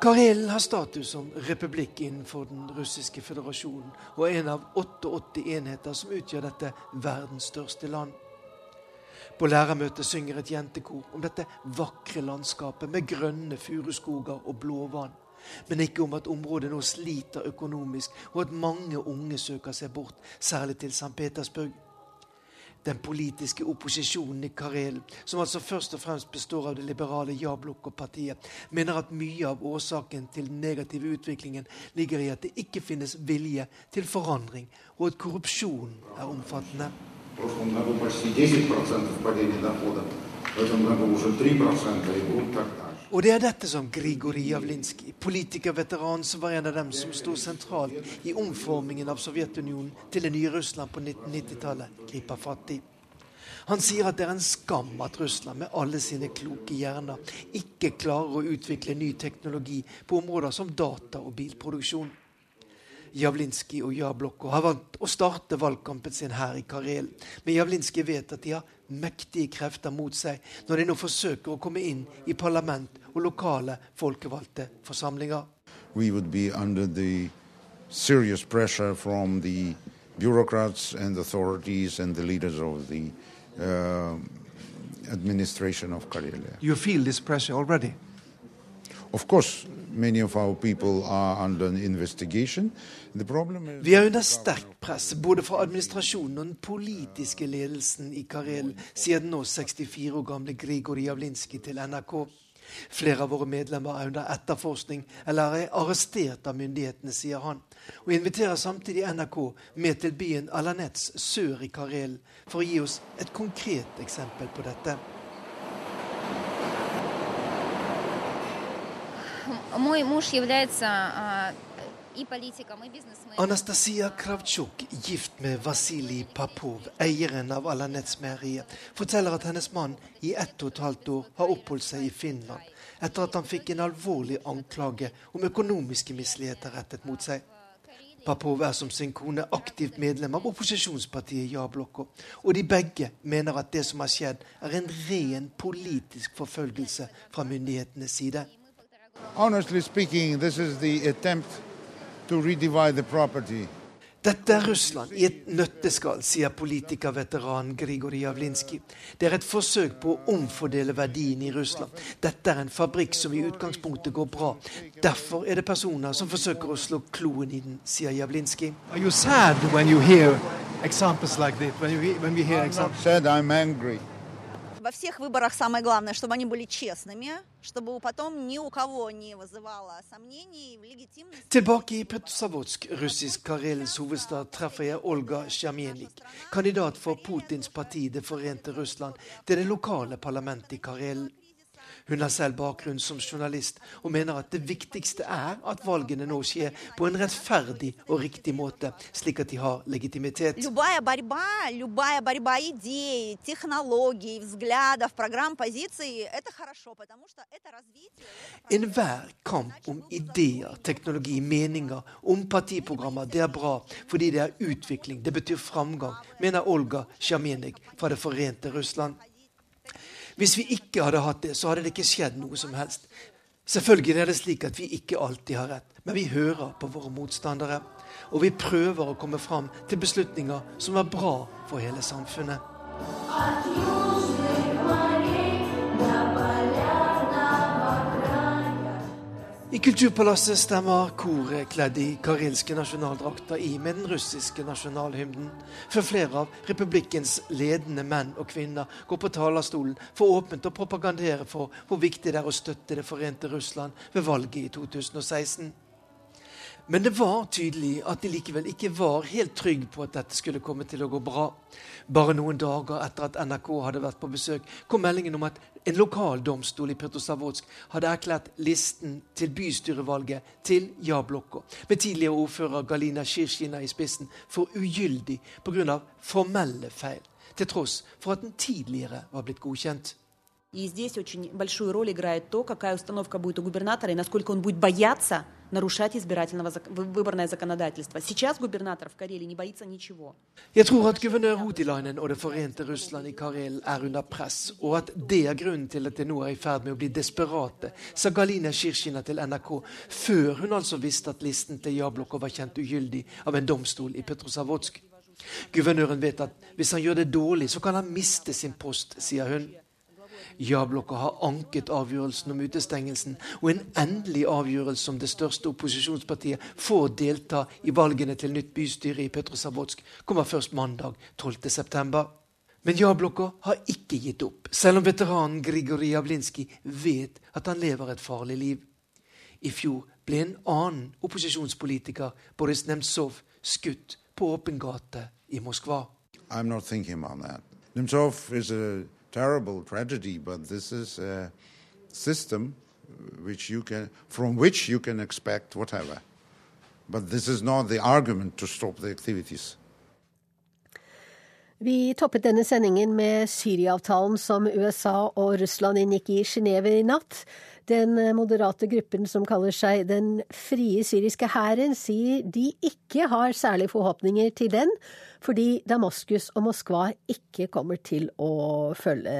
Karelen har status som republikk innenfor den russiske føderasjonen, og er en av 88 enheter som utgjør dette verdens største land. På lærermøtet synger et jentekor om dette vakre landskapet med grønne furuskoger og blå vann. Men ikke om at området nå sliter økonomisk, og at mange unge søker seg bort, særlig til St. Petersburg Den politiske opposisjonen i Karelen, som altså først og fremst består av det liberale Jabloko-partiet, mener at mye av årsaken til den negative utviklingen ligger i at det ikke finnes vilje til forandring, og at korrupsjonen er omfattende. В прошлом году почти 10% падения дохода, в этом году уже 3% и будет так og det er dette som Grigorij Javlinskij, politikerveteran som var en av dem som sto sentralt i omformingen av Sovjetunionen til det nye Russland på 1990-tallet, griper fatt i. Han sier at det er en skam at Russland med alle sine kloke hjerner ikke klarer å utvikle ny teknologi på områder som data og bilproduksjon. Javlinskij og Ja-blokka har valgt å starte valgkampen sin her i Karel. Men Javlinskij vet at de har mektige krefter mot seg når de nå forsøker å komme inn i parlament og lokale folkevalgte forsamlinger. We would be under the serious pressure from the bureaucrats and authorities and the leaders of the uh, administration of Karelia. You feel this pressure already? Of course, many of our people are under investigation. Vi er under sterkt press både fra administrasjonen og den politiske ledelsen i Karel, sier den nå 64 år gamle Grigor Javlinskij til NRK. Flere av våre medlemmer er under etterforskning eller er arrestert av myndighetene, sier han. Og inviterer samtidig NRK med til byen Alanets sør i Karel for å gi oss et konkret eksempel på dette. Мой муж является Anastasia Kravtsjuk, gift med Vasilij Papov, eieren av Alanetsmeieriet, forteller at hennes mann i ett og et halvt år har oppholdt seg i Finland etter at han fikk en alvorlig anklage om økonomiske misligheter rettet mot seg. Papov er som sin kone aktivt medlem av opposisjonspartiet Ja-blokka, og de begge mener at det som har skjedd, er en ren politisk forfølgelse fra myndighetenes side. Honestly speaking, this is the attempt to redivide the property dette er Russland i et nøtteskall, sier politikerveteran Grigorij Javlinskij. Det er et forsøk på å omfordele verdien i Russland. Dette er en fabrikk som i utgangspunktet går bra. Derfor er det personer som forsøker å slå kloen i den, sier Javlinskij. Are you sad when you hear examples like Во всех выборах самое главное, чтобы они были честными, чтобы потом ни у кого не вызывало сомнений в легитимности. Tilbake i Petrosavodsk, russisk Karelens hovedstad, treffer jeg Olga Sjamjenik, kandidat for Putins parti Det forente Russland, til det lokale parlamentet i Karelen. Hun har selv bakgrunn som journalist, og mener at det viktigste er at valgene nå skjer på en rettferdig og riktig måte, slik at de har legitimitet. Enhver kamp om ideer, teknologi, meninger, om partiprogrammer, det er bra fordi det er utvikling, det betyr framgang, mener Olga Sjamenik fra Det forente Russland. Hvis vi ikke hadde hatt det, så hadde det ikke skjedd noe som helst. Selvfølgelig er det slik at vi ikke alltid har rett, men vi hører på våre motstandere. Og vi prøver å komme fram til beslutninger som er bra for hele samfunnet. I Kulturpalasset stemmer koret kledd i karilske nasjonaldrakter i med den russiske nasjonalhymnen, før flere av republikkens ledende menn og kvinner går på talerstolen for åpent å propagandere for hvor viktig det er å støtte Det forente Russland ved valget i 2016. Men det var tydelig at de likevel ikke var helt trygge på at dette skulle komme til å gå bra. Bare noen dager etter at NRK hadde vært på besøk, kom meldingen om at en lokal domstol i Petrosavodsk hadde erklært listen til bystyrevalget til ja-blokka, med tidligere ordfører Galina Shirshina i spissen, for ugyldig pga. formelle feil, til tross for at den tidligere var blitt godkjent. И здесь очень большую роль играет то, какая установка будет у губернатора и насколько он будет бояться нарушать избирательного выборное законодательство. Сейчас губернатор в Карелии не боится ничего. Russland i Karel er under press, og at det er grunnen til at de nå er i ferd med å bli desperate, sa Galina Shirshina til NRK, før hun altså visste at listen til ja-blokka var kjent ugyldig av en domstol i. Guvernøren vet at hvis han gjør det dårlig, så kan han miste sin post, sier hun. Ja-blokka har anket avgjørelsen om utestengelsen, og en endelig avgjørelse om det største opposisjonspartiet får delta i valgene til nytt bystyre i Petrosavodsk, kommer først mandag 12.9. Men ja-blokka har ikke gitt opp, selv om veteranen Grigorij Javlinskij vet at han lever et farlig liv. I fjor ble en annen opposisjonspolitiker, Boris Nemtsov, skutt på åpen gate i Moskva. I'm not thinking about that. Nemtsov is a terrible tragedy, but this is a system which you can, from which you can expect whatever. But this is not the argument to stop the activities. Vi toppet denne sendingen med Syria-avtalen som USA og Russland inngikk i Genéve i natt. Den moderate gruppen som kaller seg Den frie syriske hæren, sier de ikke har særlige forhåpninger til den, fordi Damaskus og Moskva ikke kommer til å følge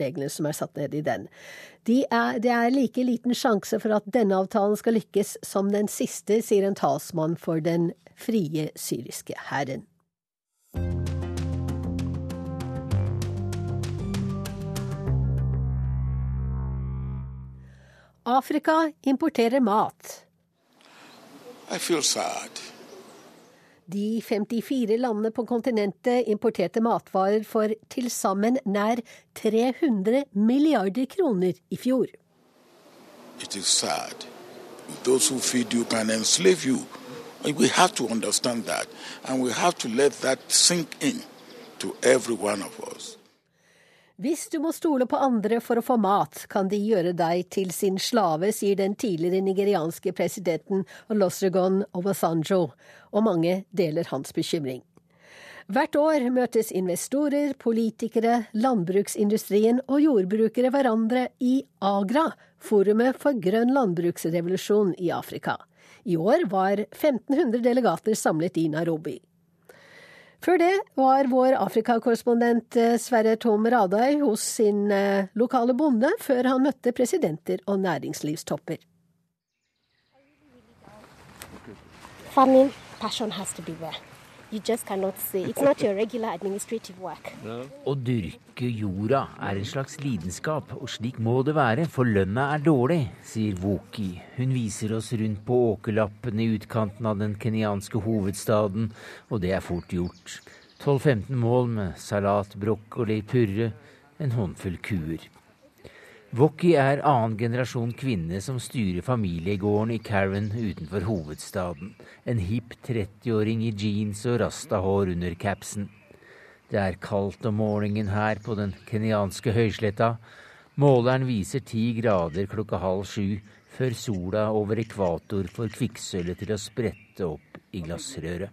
reglene som er satt ned i den. De er, det er like liten sjanse for at denne avtalen skal lykkes som den siste, sier en talsmann for Den frie syriske hæren. Afrika importerer mat. De 54 landene på kontinentet importerte matvarer for til sammen nær 300 milliarder kroner i fjor. It is sad. Those who feed you can enslave you. We have to understand that, and we have to let that sink in to every one of us. Hvis du må stole på andre for å få mat, kan de gjøre deg til sin slave, sier den tidligere nigerianske presidenten Olosegun Obasanjo, og mange deler hans bekymring. Hvert år møtes investorer, politikere, landbruksindustrien og jordbrukere hverandre i AGRA, forumet for grønn landbruksrevolusjon i Afrika. I år var 1500 delegater samlet i Nairobi. Før det var vår Afrikakorrespondent eh, Sverre Tom Radøy hos sin eh, lokale bonde, før han møtte presidenter og næringslivstopper. Farming passion has to be there. You just cannot say. It's not your regular administrative work. Å dyrke jorda er en slags lidenskap, og slik må det være, for lønna er dårlig, sier Woki. Hun viser oss rundt på åkerlappen i utkanten av den kenyanske hovedstaden, og det er fort gjort. 12-15 mål med salat, brokkoli, purre, en håndfull kuer. Wokki er annen generasjon kvinne som styrer familiegården i Karen utenfor hovedstaden. En hipp 30-åring i jeans og rastahår under capsen. Det er kaldt om morgenen her på den kenyanske høysletta. Måleren viser ti grader klokka halv sju, før sola over ekvator får kvikksølvet til å sprette opp i glassrøret.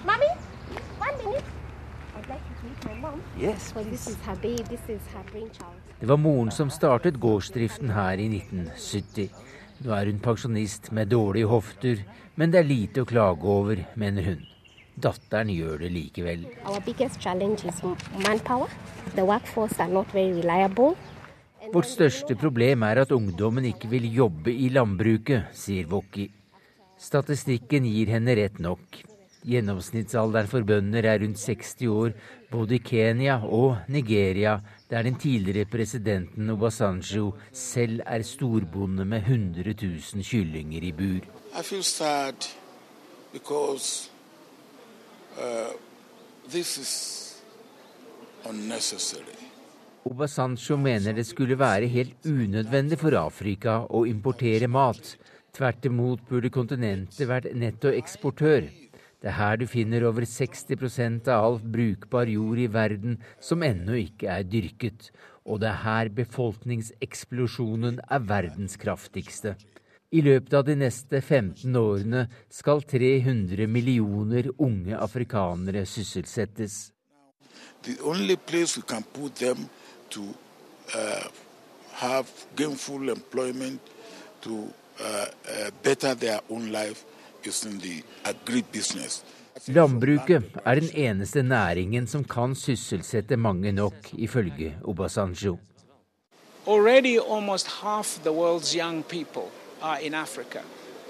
Mommy, one minute. I'd like to meet my mom. Yes, Because this is her babe. This is her brainchild. Det var moren som startet gårdsdriften her i 1970. Nå er hun pensjonist med dårlige hofter, men det er lite å klage over, mener hun. Datteren gjør det likevel. Vårt største problem er at ungdommen ikke vil jobbe i landbruket, sier Wokki. Statistikken gir henne rett nok. Gjennomsnittsalderen for bønder er rundt 60 år, både i Kenya og Nigeria, der den tidligere presidenten Obasanjo selv er storbonde med 100 000 kyllinger i bur. Because uh. Obasanjo mener det skulle være helt unødvendig for Afrika å importere mat. Tvert imot burde kontinentet vært nettoeksportør. Det er her du finner over 60% av all brukbar jord i verden som ennå ikke er dyrket. Og det er her befolkningseksplosjonen er verdens kraftigste. I løpet av de neste 15 årene skal 300 millioner unge afrikanere sysselsettes. The only place we can put them to uh, have gainful employment, to uh, uh, better their is in the agribusiness. Landbruket er den eneste næringen som kan sysselsette mange nok, ifølge Obasanjo. Already, almost half the world's young people are in Africa.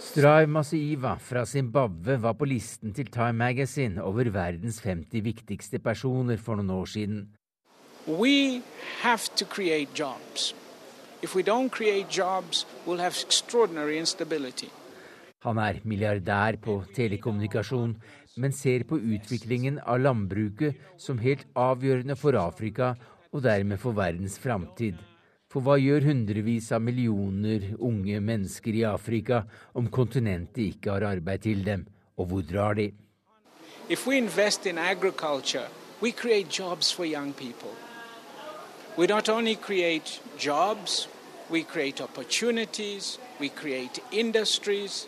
Stray Masiiva fra Zimbabwe var på listen til Time Magazine over verdens 50 viktigste personer for noen år siden. We have to create jobs. If we don't create jobs, we'll have extraordinary instability. Han er milliardær på telekommunikasjon, men ser på utviklingen av landbruket som helt avgjørende for Afrika og dermed for verdens framtid. For hva gjør hundrevis av millioner unge mennesker i Afrika om kontinentet ikke har arbeid til dem, og hvor drar de? We create industries.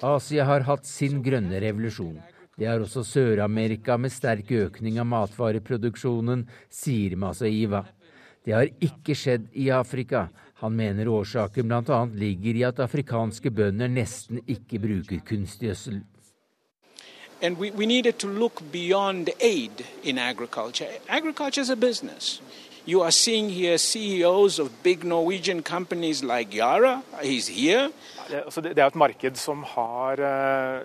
Asia har hatt sin grønne revolusjon. Det har også Sør-Amerika med sterk økning av matvareproduksjonen, sier Masaiva. Det har ikke skjedd i Afrika. Han mener årsaken bl.a. ligger i at afrikanske bønder nesten ikke bruker kunstgjødsel. And we, we needed to look beyond aid in agriculture. Agriculture is a business. You are seeing here CEOs of big Norwegian companies like Yara. He's here. Det, altså det, er et marked som har eh,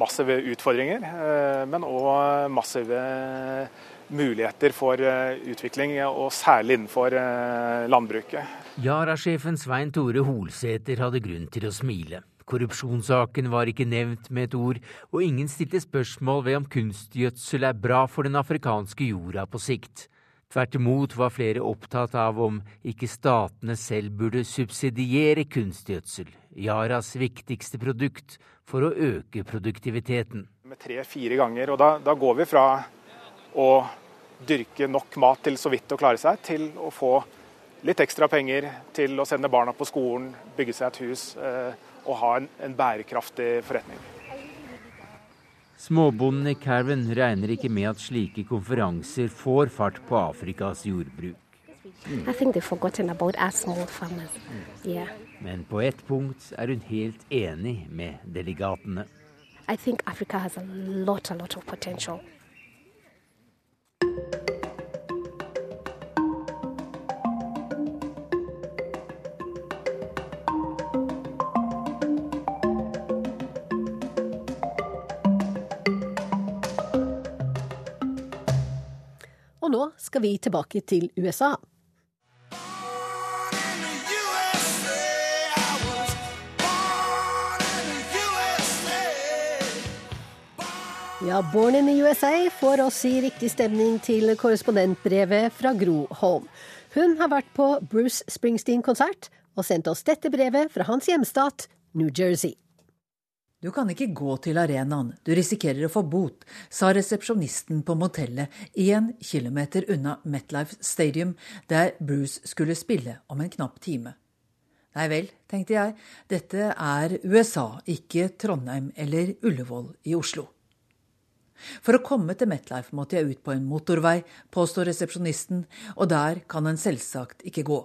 massive utfordringer, eh, men òg massive muligheter for eh, utvikling, og særlig innenfor landbruket. Yara-sjefen Svein Tore Holsæter hadde grunn til å smile. Korrupsjonssaken var ikke nevnt med et ord, og ingen stilte spørsmål ved om kunstgjødsel er bra for den afrikanske jorda på sikt. Tvert imot var flere opptatt av om ikke statene selv burde subsidiere kunstgjødsel, Yaras viktigste produkt, for å øke produktiviteten. Med tre-fire ganger, og da, da går vi fra å dyrke nok mat til så vidt å klare seg, til å få litt ekstra penger til å sende barna på skolen, bygge seg et hus eh, og ha en, en bærekraftig forretning. Småbonden i Carven regner ikke med at slike konferanser får fart på Afrikas jordbruk. Yeah. Men på ett punkt er hun helt enig med delegatene. I think Africa has a lot, a lot of potential. Nå skal vi tilbake til USA. Ja, Born in the USA får oss i riktig stemning til korrespondentbrevet fra Gro Holm. Hun har vært på Bruce Springsteen-konsert og sendt oss dette brevet fra hans hjemstat, New Jersey. Du kan ikke gå til arenaen, du risikerer å få bot, sa resepsjonisten på motellet én kilometer unna Metlife Stadium, der Bruce skulle spille om en knapp time. Nei vel, tenkte jeg, dette er USA, ikke Trondheim eller Ullevål i Oslo. For å komme til Metlife måtte jeg ut på en motorvei, påstår resepsjonisten, og der kan en selvsagt ikke gå.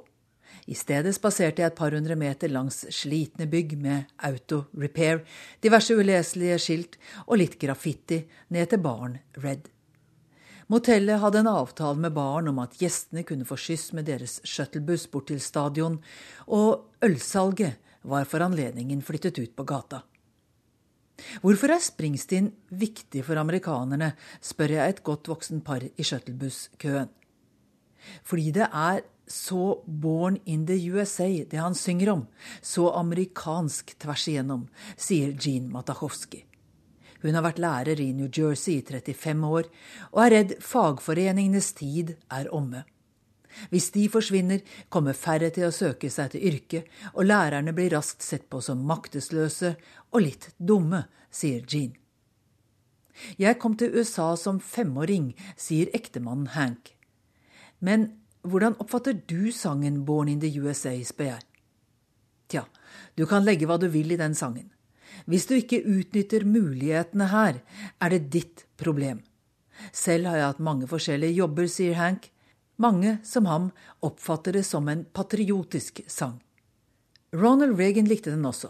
I stedet spaserte jeg et par hundre meter langs slitne bygg med auto repair, diverse uleselige skilt og litt graffiti ned til baren Red. Motellet hadde en avtale med baren om at gjestene kunne få skyss med deres shuttlebuss bort til stadion, og ølsalget var for anledningen flyttet ut på gata. Hvorfor er Springsteen viktig for amerikanerne, spør jeg et godt voksen par i shuttlebuss-køen. Fordi det er så born in the USA, det han synger om, så amerikansk tvers igjennom, sier Jean Matachowski. Hun har vært lærer i New Jersey i 35 år, og er redd fagforeningenes tid er omme. Hvis de forsvinner, kommer færre til å søke seg til yrket, og lærerne blir raskt sett på som maktesløse og litt dumme, sier Jean. Jeg kom til USA som femåring, sier ektemannen Hank. Men hvordan oppfatter du sangen Born in the USA, spør jeg. Tja, du kan legge hva du vil i den sangen. Hvis du ikke utnytter mulighetene her, er det ditt problem. Selv har jeg hatt mange forskjellige jobber, sier Hank, mange, som ham, oppfatter det som en patriotisk sang. Ronald Reagan likte den også.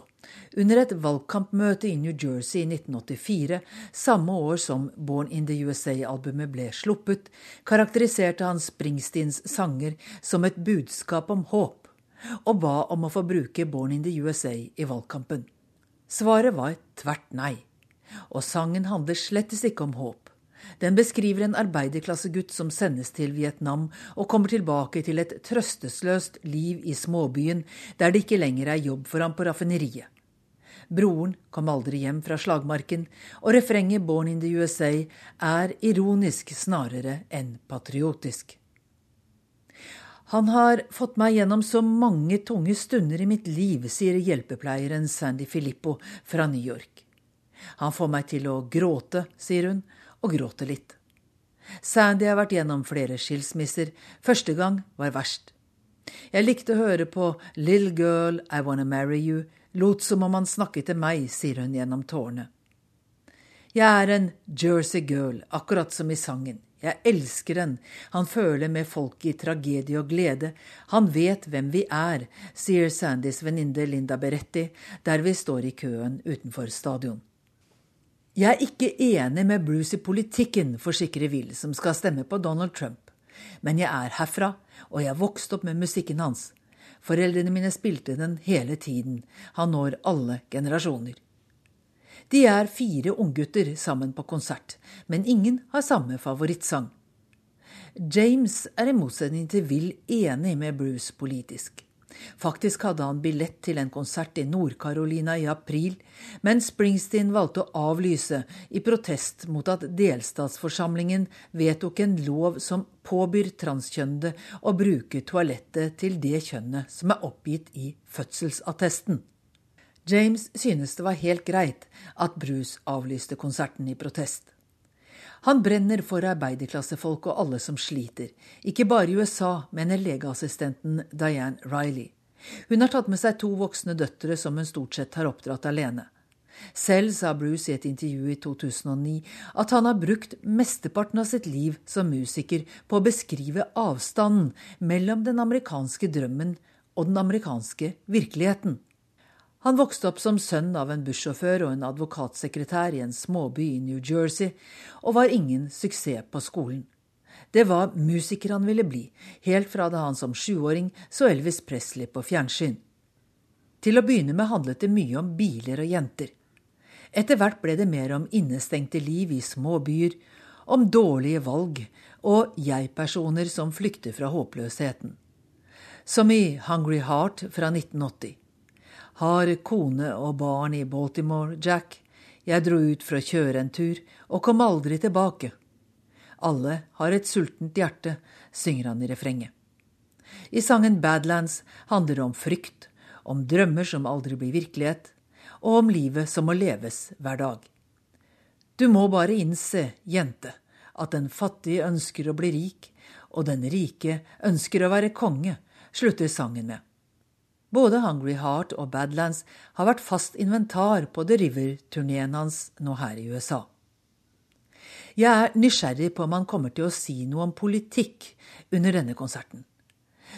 Under et valgkampmøte i New Jersey i 1984, samme år som Born in the USA-albumet ble sluppet, karakteriserte han Springsteens sanger som et budskap om håp, og ba om å få bruke Born in the USA i valgkampen. Svaret var tvert nei, og sangen handler slettes ikke om håp. Den beskriver en arbeiderklassegutt som sendes til Vietnam og kommer tilbake til et trøstesløst liv i småbyen, der det ikke lenger er jobb for ham på raffineriet. Broren kom aldri hjem fra slagmarken, og refrenget Born in the USA er ironisk snarere enn patriotisk. Han har fått meg gjennom så mange tunge stunder i mitt liv, sier hjelpepleieren Sandy Filippo fra New York. Han får meg til å gråte, sier hun, og gråter litt. Sandy har vært gjennom flere skilsmisser. Første gang var verst. Jeg likte å høre på Little Girl, I Wanna Marry You, lot som om han snakket til meg, sier hun gjennom tårene. Jeg er en Jersey girl, akkurat som i sangen. Jeg elsker den. Han føler med folk i tragedie og glede. Han vet hvem vi er, sier Sandys venninne Linda Beretti der vi står i køen utenfor stadion. Jeg er ikke enig med Bruce i politikken, forsikrer Will, som skal stemme på Donald Trump. Men jeg er herfra, og jeg vokste opp med musikken hans. Foreldrene mine spilte den hele tiden. Han når alle generasjoner. De er fire unggutter sammen på konsert, men ingen har samme favorittsang. James er i motsetning til Will enig med Bruce politisk. Faktisk hadde han billett til en konsert i Nord-Carolina i april, men Springsteen valgte å avlyse i protest mot at delstatsforsamlingen vedtok en lov som påbyr transkjønnede å bruke toalettet til det kjønnet som er oppgitt i fødselsattesten. James synes det var helt greit at Bruce avlyste konserten i protest. Han brenner for arbeiderklassefolk og alle som sliter, ikke bare i USA, mener legeassistenten Diane Riley. Hun har tatt med seg to voksne døtre som hun stort sett har oppdratt alene. Selv sa Bruce i et intervju i 2009 at han har brukt mesteparten av sitt liv som musiker på å beskrive avstanden mellom den amerikanske drømmen og den amerikanske virkeligheten. Han vokste opp som sønn av en bussjåfør og en advokatsekretær i en småby i New Jersey, og var ingen suksess på skolen. Det var musiker han ville bli, helt fra da han som sjuåring så Elvis Presley på fjernsyn. Til å begynne med handlet det mye om biler og jenter. Etter hvert ble det mer om innestengte liv i småbyer, om dårlige valg og jeg-personer som flykter fra håpløsheten. Som i Hungry Heart fra 1980. Har kone og barn i Baltimore, Jack. Jeg dro ut for å kjøre en tur og kom aldri tilbake. Alle har et sultent hjerte, synger han i refrenget. I sangen Badlands handler det om frykt, om drømmer som aldri blir virkelighet, og om livet som må leves hver dag. Du må bare innse, jente, at den fattige ønsker å bli rik, og den rike ønsker å være konge, slutter sangen med. Både Hungry Heart og Badlands har vært fast inventar på The River-turneen hans nå her i USA. Jeg er nysgjerrig på om han kommer til å si noe om politikk under denne konserten.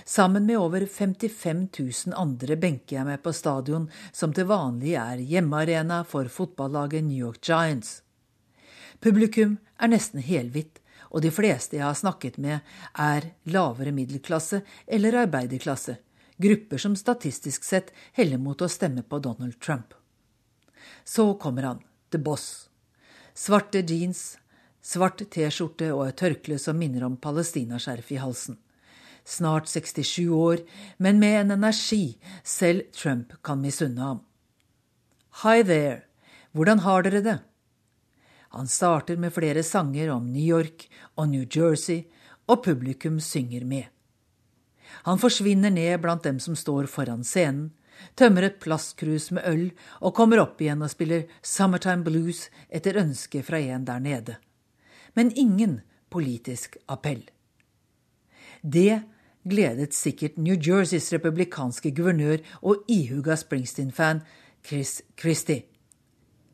Sammen med over 55 000 andre benker jeg meg på stadion som til vanlig er hjemmearena for fotballaget New York Giants. Publikum er nesten helhvitt, og de fleste jeg har snakket med, er lavere middelklasse eller arbeiderklasse, grupper som statistisk sett heller mot å stemme på Donald Trump. Så kommer han, The Boss. Svarte jeans, svart T-skjorte og et tørkle som minner om palestinaskjerf i halsen. Snart 67 år, men med en energi selv Trump kan misunne ham. Hi there, hvordan har dere det? Han starter med flere sanger om New York og New Jersey, og publikum synger med. Han forsvinner ned blant dem som står foran scenen, tømmer et plastkrus med øl og kommer opp igjen og spiller Summertime Blues etter ønske fra en der nede men ingen politisk appell. Det gledet sikkert New Jerseys republikanske guvernør og ihuga Springsteen-fan Chris Christie.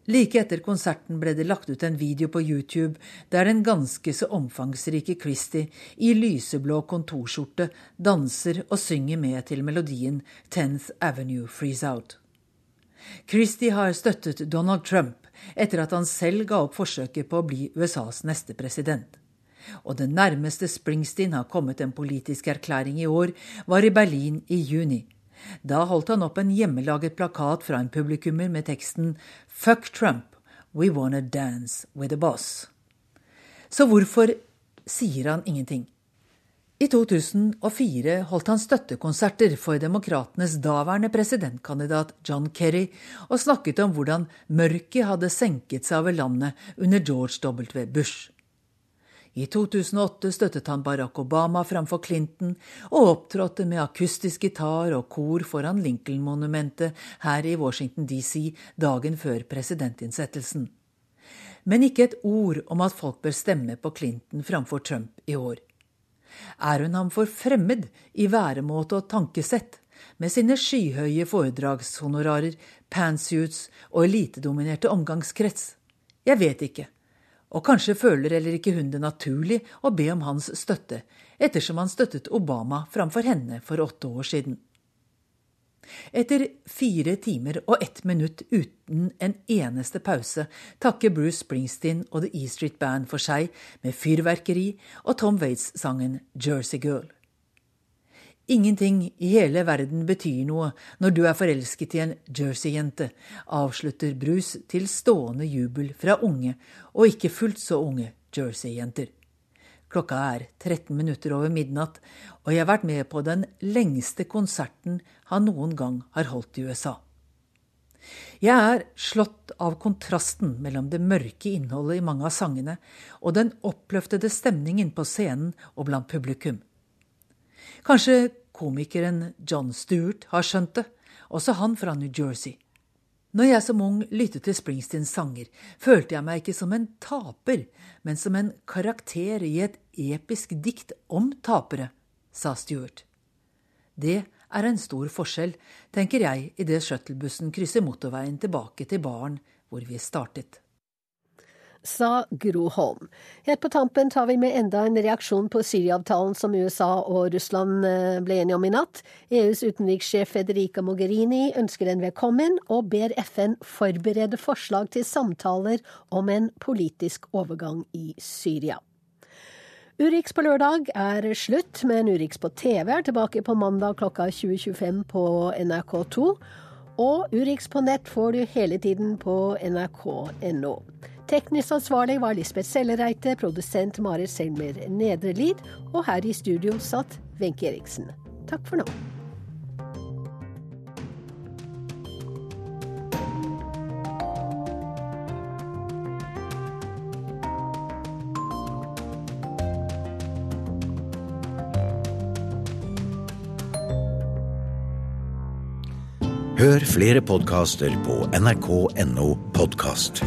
Like etter konserten ble det lagt ut en video på YouTube der den ganske så omfangsrike Christie i lyseblå kontorskjorte danser og synger med til melodien Tenth Avenue Freeze Out. Christie har støttet Donald Trump etter at han selv ga opp forsøket på å bli USAs neste president. Og det nærmeste Springsteen har kommet en politisk erklæring i år, var i Berlin i juni. Da holdt han opp en hjemmelaget plakat fra en publikummer med teksten Fuck Trump, we wanna dance with the boss. Så hvorfor sier han ingenting? I 2004 holdt han støttekonserter for demokratenes daværende presidentkandidat John Kerry, og snakket om hvordan mørket hadde senket seg over landet under George W. Bush. I 2008 støttet han Barack Obama framfor Clinton, og opptrådte med akustisk gitar og kor foran Lincoln-monumentet her i Washington DC dagen før presidentinnsettelsen. Men ikke et ord om at folk bør stemme på Clinton framfor Trump i år er hun ham for fremmed i væremåte og tankesett, med sine skyhøye foredragshonorarer, pantsuits og elitedominerte omgangskrets? Jeg vet ikke. Og kanskje føler heller ikke hun det naturlig å be om hans støtte, ettersom han støttet Obama framfor henne for åtte år siden. Etter fire timer og ett minutt uten en eneste pause takker Bruce Springsteen og The E Street Band for seg med fyrverkeri og Tom Waits-sangen Jersey Girl. Ingenting i hele verden betyr noe når du er forelsket i en Jersey-jente, avslutter Bruce til stående jubel fra unge og ikke fullt så unge Jersey-jenter. Klokka er 13 minutter over midnatt, og jeg har vært med på den lengste konserten han noen gang har holdt i USA. Jeg er slått av kontrasten mellom det mørke innholdet i mange av sangene og den oppløftede stemningen på scenen og blant publikum. Kanskje komikeren John Stewart har skjønt det, også han fra New Jersey. Når jeg som ung lyttet til Springsteens sanger, følte jeg meg ikke som en taper, men som en karakter i et episk dikt om tapere, sa Stewart. Det er en stor forskjell, tenker jeg idet shuttlebussen krysser motorveien tilbake til baren hvor vi startet sa Gro Holm. Helt på tampen tar vi med enda en reaksjon på Syria-avtalen som USA og Russland eh, ble enige om i natt. EUs utenrikssjef Federica Mogherini ønsker den velkommen, og ber FN forberede forslag til samtaler om en politisk overgang i Syria. Urix på lørdag er slutt, men Urix på TV er tilbake på mandag klokka 20.25 på NRK2. Og Urix på nett får du hele tiden på nrk.no. Teknisk ansvarlig var Lisbeth Sellereite, produsent Marit Selmer Nedrelid, og her i studio satt Wenche Eriksen. Takk for nå. Hør flere podkaster på nrk.no podkast.